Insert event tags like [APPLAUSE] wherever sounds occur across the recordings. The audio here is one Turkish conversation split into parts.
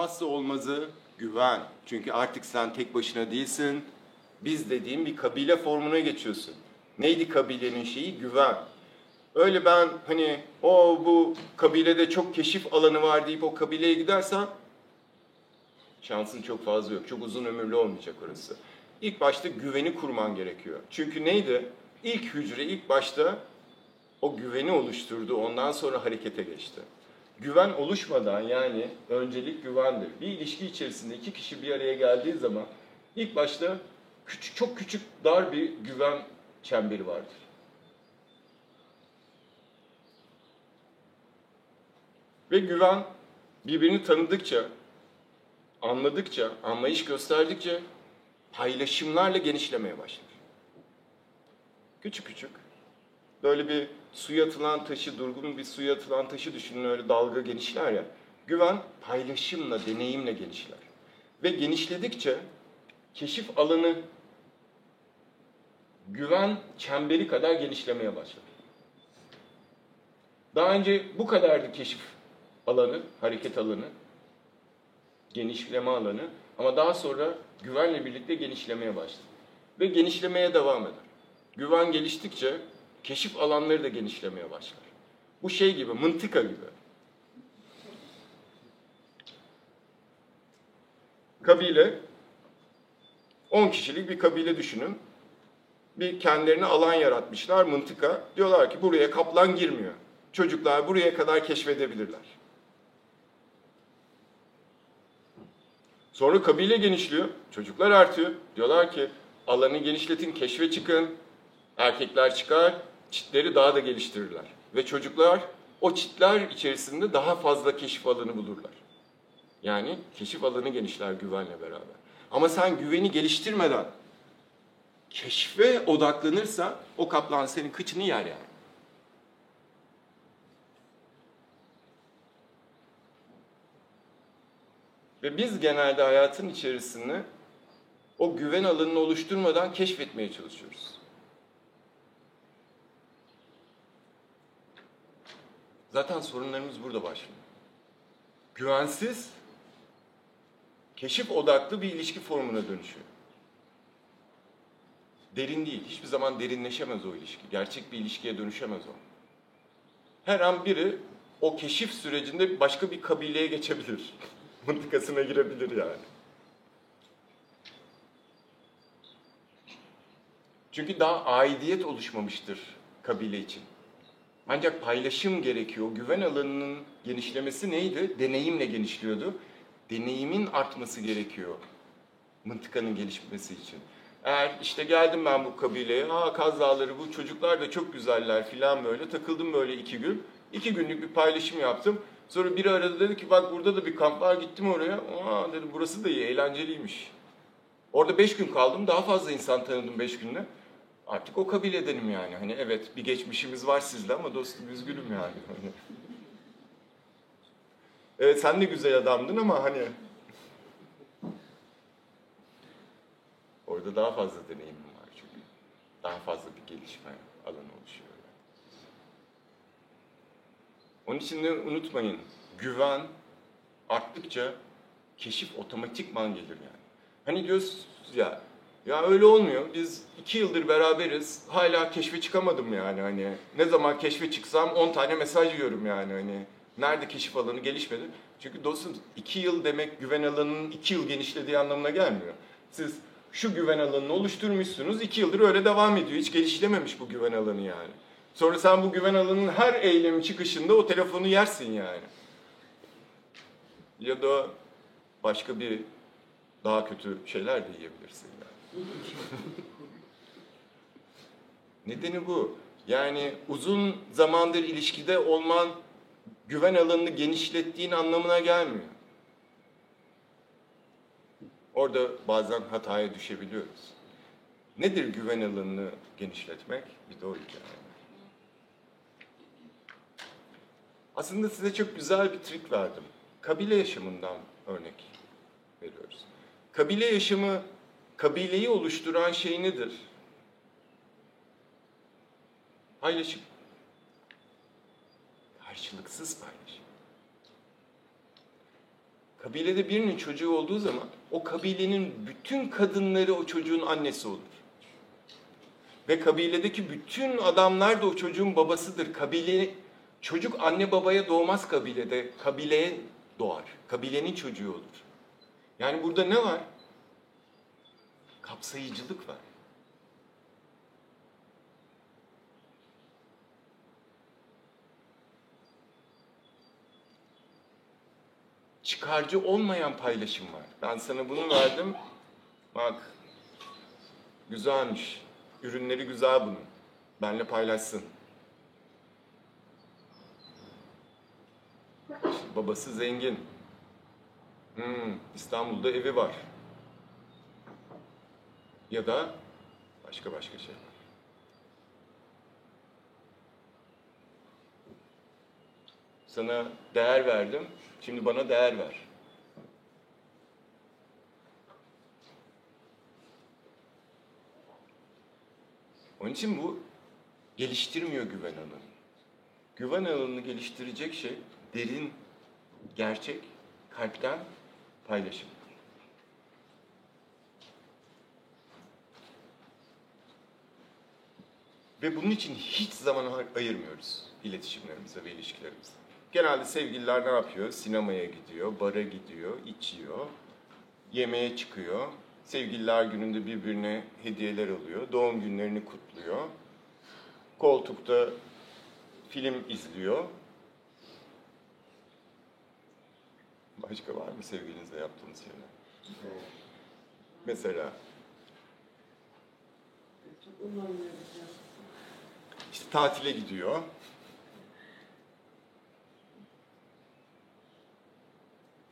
olmazsa olmazı güven. Çünkü artık sen tek başına değilsin. Biz dediğim bir kabile formuna geçiyorsun. Neydi kabilenin şeyi? Güven. Öyle ben hani o bu kabilede çok keşif alanı var deyip o kabileye gidersen şansın çok fazla yok. Çok uzun ömürlü olmayacak orası. İlk başta güveni kurman gerekiyor. Çünkü neydi? İlk hücre ilk başta o güveni oluşturdu. Ondan sonra harekete geçti. Güven oluşmadan yani öncelik güvendir. Bir ilişki içerisinde iki kişi bir araya geldiği zaman ilk başta küçük, çok küçük dar bir güven çemberi vardır. Ve güven birbirini tanıdıkça, anladıkça, anlayış gösterdikçe paylaşımlarla genişlemeye başlar. Küçük küçük. Böyle bir suya atılan taşı, durgun bir suya atılan taşı düşünün öyle dalga genişler ya. Güven paylaşımla, deneyimle genişler. Ve genişledikçe keşif alanı güven çemberi kadar genişlemeye başlar. Daha önce bu kadardı keşif alanı, hareket alanı, genişleme alanı ama daha sonra güvenle birlikte genişlemeye başladı. Ve genişlemeye devam eder. Güven geliştikçe keşif alanları da genişlemeye başlar. Bu şey gibi, mıntıka gibi. Kabile, 10 kişilik bir kabile düşünün. Bir kendilerine alan yaratmışlar, mıntıka. Diyorlar ki buraya kaplan girmiyor. Çocuklar buraya kadar keşfedebilirler. Sonra kabile genişliyor, çocuklar artıyor. Diyorlar ki alanı genişletin, keşfe çıkın. Erkekler çıkar, çitleri daha da geliştirirler. Ve çocuklar o çitler içerisinde daha fazla keşif alanı bulurlar. Yani keşif alanı genişler güvenle beraber. Ama sen güveni geliştirmeden keşfe odaklanırsa o kaplan senin kıçını yer yani. Ve biz genelde hayatın içerisinde o güven alanını oluşturmadan keşfetmeye çalışıyoruz. Zaten sorunlarımız burada başlıyor. Güvensiz, keşif odaklı bir ilişki formuna dönüşüyor. Derin değil, hiçbir zaman derinleşemez o ilişki. Gerçek bir ilişkiye dönüşemez o. Her an biri o keşif sürecinde başka bir kabileye geçebilir. [LAUGHS] Mıntıkasına girebilir yani. Çünkü daha aidiyet oluşmamıştır kabile için. Ancak paylaşım gerekiyor. Güven alanının genişlemesi neydi? Deneyimle genişliyordu. Deneyimin artması gerekiyor mıntıkanın gelişmesi için. Eğer işte geldim ben bu kabileye, ha Kaz Dağları bu çocuklar da çok güzeller filan böyle takıldım böyle iki gün. İki günlük bir paylaşım yaptım. Sonra biri aradı dedi ki bak burada da bir kamp var gittim oraya. Aa dedi burası da iyi eğlenceliymiş. Orada beş gün kaldım daha fazla insan tanıdım beş günde. Artık o kabiledenim yani. Hani evet bir geçmişimiz var sizle ama dostum üzgünüm yani. Hani. Evet sen de güzel adamdın ama hani orada daha fazla deneyimim var çünkü. Daha fazla bir gelişme alanı oluşuyor. Onun için de unutmayın, güven arttıkça keşif otomatikman gelir yani. Hani diyoruz ya, ya öyle olmuyor. Biz iki yıldır beraberiz. Hala keşfe çıkamadım yani hani. Ne zaman keşfe çıksam 10 tane mesaj yiyorum yani hani. Nerede keşif alanı gelişmedi? Çünkü dostum iki yıl demek güven alanının iki yıl genişlediği anlamına gelmiyor. Siz şu güven alanını oluşturmuşsunuz. iki yıldır öyle devam ediyor. Hiç gelişlememiş bu güven alanı yani. Sonra sen bu güven alanının her eylemi çıkışında o telefonu yersin yani. Ya da başka bir daha kötü şeyler de yiyebilirsin yani. [LAUGHS] Nedeni bu. Yani uzun zamandır ilişkide olman güven alanını genişlettiğin anlamına gelmiyor. Orada bazen hataya düşebiliyoruz. Nedir güven alanını genişletmek? Bir de o hikaye. Aslında size çok güzel bir trik verdim. Kabile yaşamından örnek veriyoruz. Kabile yaşamı, kabileyi oluşturan şey nedir? Paylaşım. Karşılıksız paylaşım. Kabilede birinin çocuğu olduğu zaman o kabilenin bütün kadınları o çocuğun annesi olur. Ve kabiledeki bütün adamlar da o çocuğun babasıdır. Kabile çocuk anne babaya doğmaz kabilede. Kabileye doğar. Kabilenin çocuğu olur. Yani burada ne var? Kapsayıcılık var. çıkarcı olmayan paylaşım var. Ben sana bunu verdim. Bak. Güzelmiş. Ürünleri güzel bunun. Benle paylaşsın. Babası zengin. Hmm, İstanbul'da evi var. Ya da başka başka şey. Sana değer verdim. Şimdi bana değer ver. Onun için bu geliştirmiyor güven alanı. Güven alanını geliştirecek şey derin, gerçek, kalpten paylaşım. Ve bunun için hiç zaman ayırmıyoruz iletişimlerimize ve ilişkilerimize. Genelde sevgililer ne yapıyor? Sinemaya gidiyor, bara gidiyor, içiyor, yemeğe çıkıyor. Sevgililer gününde birbirine hediyeler alıyor, doğum günlerini kutluyor. Koltukta film izliyor. Başka var mı sevgilinizle yaptığınız şeyler? Mesela işte tatile gidiyor.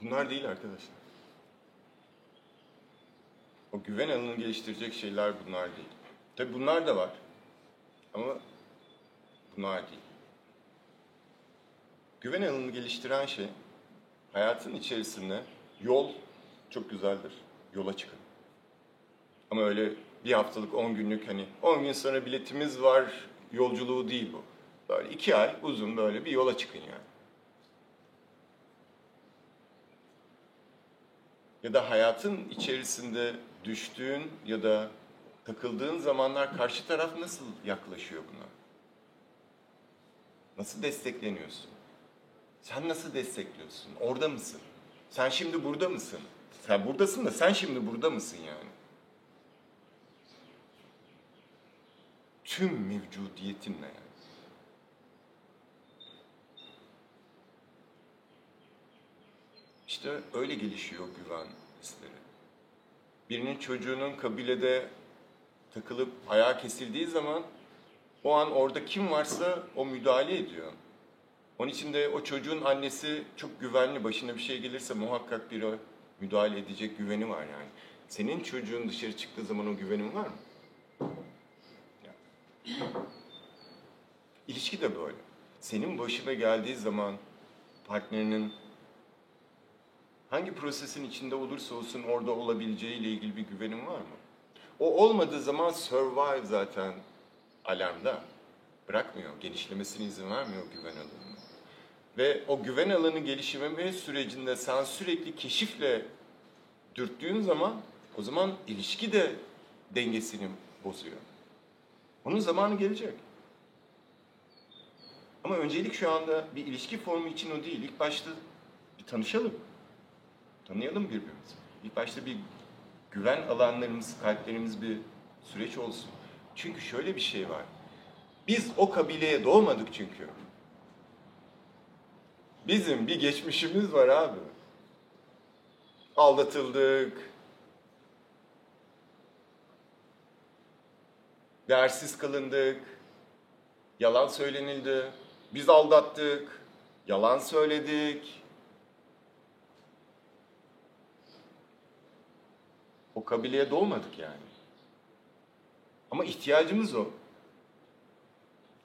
Bunlar değil arkadaşlar. O güven alanını geliştirecek şeyler bunlar değil. Tabi bunlar da var. Ama bunlar değil. Güven alanını geliştiren şey hayatın içerisinde yol çok güzeldir. Yola çıkın. Ama öyle bir haftalık, on günlük hani on gün sonra biletimiz var yolculuğu değil bu. Böyle iki ay uzun böyle bir yola çıkın yani. ya da hayatın içerisinde düştüğün ya da takıldığın zamanlar karşı taraf nasıl yaklaşıyor buna? Nasıl destekleniyorsun? Sen nasıl destekliyorsun? Orada mısın? Sen şimdi burada mısın? Sen buradasın da sen şimdi burada mısın yani? Tüm mevcudiyetinle yani. İşte öyle gelişiyor güven hisleri. Birinin çocuğunun kabilede takılıp ayağı kesildiği zaman o an orada kim varsa o müdahale ediyor. Onun için de o çocuğun annesi çok güvenli. Başına bir şey gelirse muhakkak bir müdahale edecek güveni var yani. Senin çocuğun dışarı çıktığı zaman o güvenin var mı? İlişki de böyle. Senin başına geldiği zaman partnerinin hangi prosesin içinde olursa olsun orada olabileceğiyle ilgili bir güvenim var mı? O olmadığı zaman survive zaten alarmda. Bırakmıyor, genişlemesine izin vermiyor güven alanını. Ve o güven alanı gelişimi sürecinde sen sürekli keşifle dürttüğün zaman o zaman ilişki de dengesini bozuyor. Onun zamanı gelecek. Ama öncelik şu anda bir ilişki formu için o değil. İlk başta bir tanışalım. Tanıyalım birbirimizi. İlk başta bir güven alanlarımız, kalplerimiz bir süreç olsun. Çünkü şöyle bir şey var. Biz o kabileye doğmadık çünkü. Bizim bir geçmişimiz var abi. Aldatıldık. Değersiz kılındık. Yalan söylenildi. Biz aldattık. Yalan söyledik. O kabileye doğmadık yani. Ama ihtiyacımız o.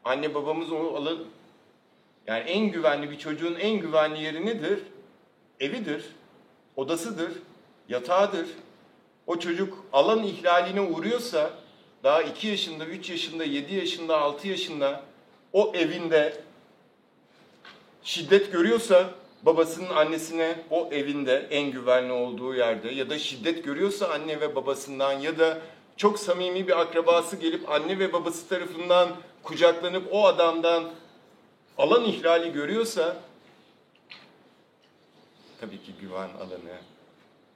Anne babamız onu alın. Yani en güvenli bir çocuğun en güvenli yeri nedir? Evidir, odasıdır, yatağıdır. O çocuk alan ihlaline uğruyorsa daha 2 yaşında, 3 yaşında, 7 yaşında, 6 yaşında o evinde şiddet görüyorsa babasının annesine o evinde en güvenli olduğu yerde ya da şiddet görüyorsa anne ve babasından ya da çok samimi bir akrabası gelip anne ve babası tarafından kucaklanıp o adamdan alan ihlali görüyorsa tabii ki güven alanı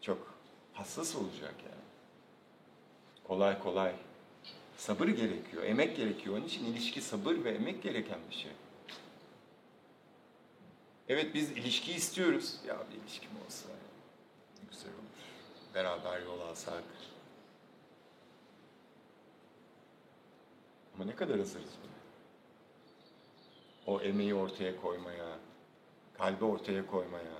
çok hassas olacak yani. Kolay kolay. Sabır gerekiyor, emek gerekiyor. Onun için ilişki sabır ve emek gereken bir şey. Evet biz ilişki istiyoruz. Ya bir ilişkim olsa güzel olur. Beraber yol alsak. Ama ne kadar hazırız buna? O emeği ortaya koymaya, kalbi ortaya koymaya,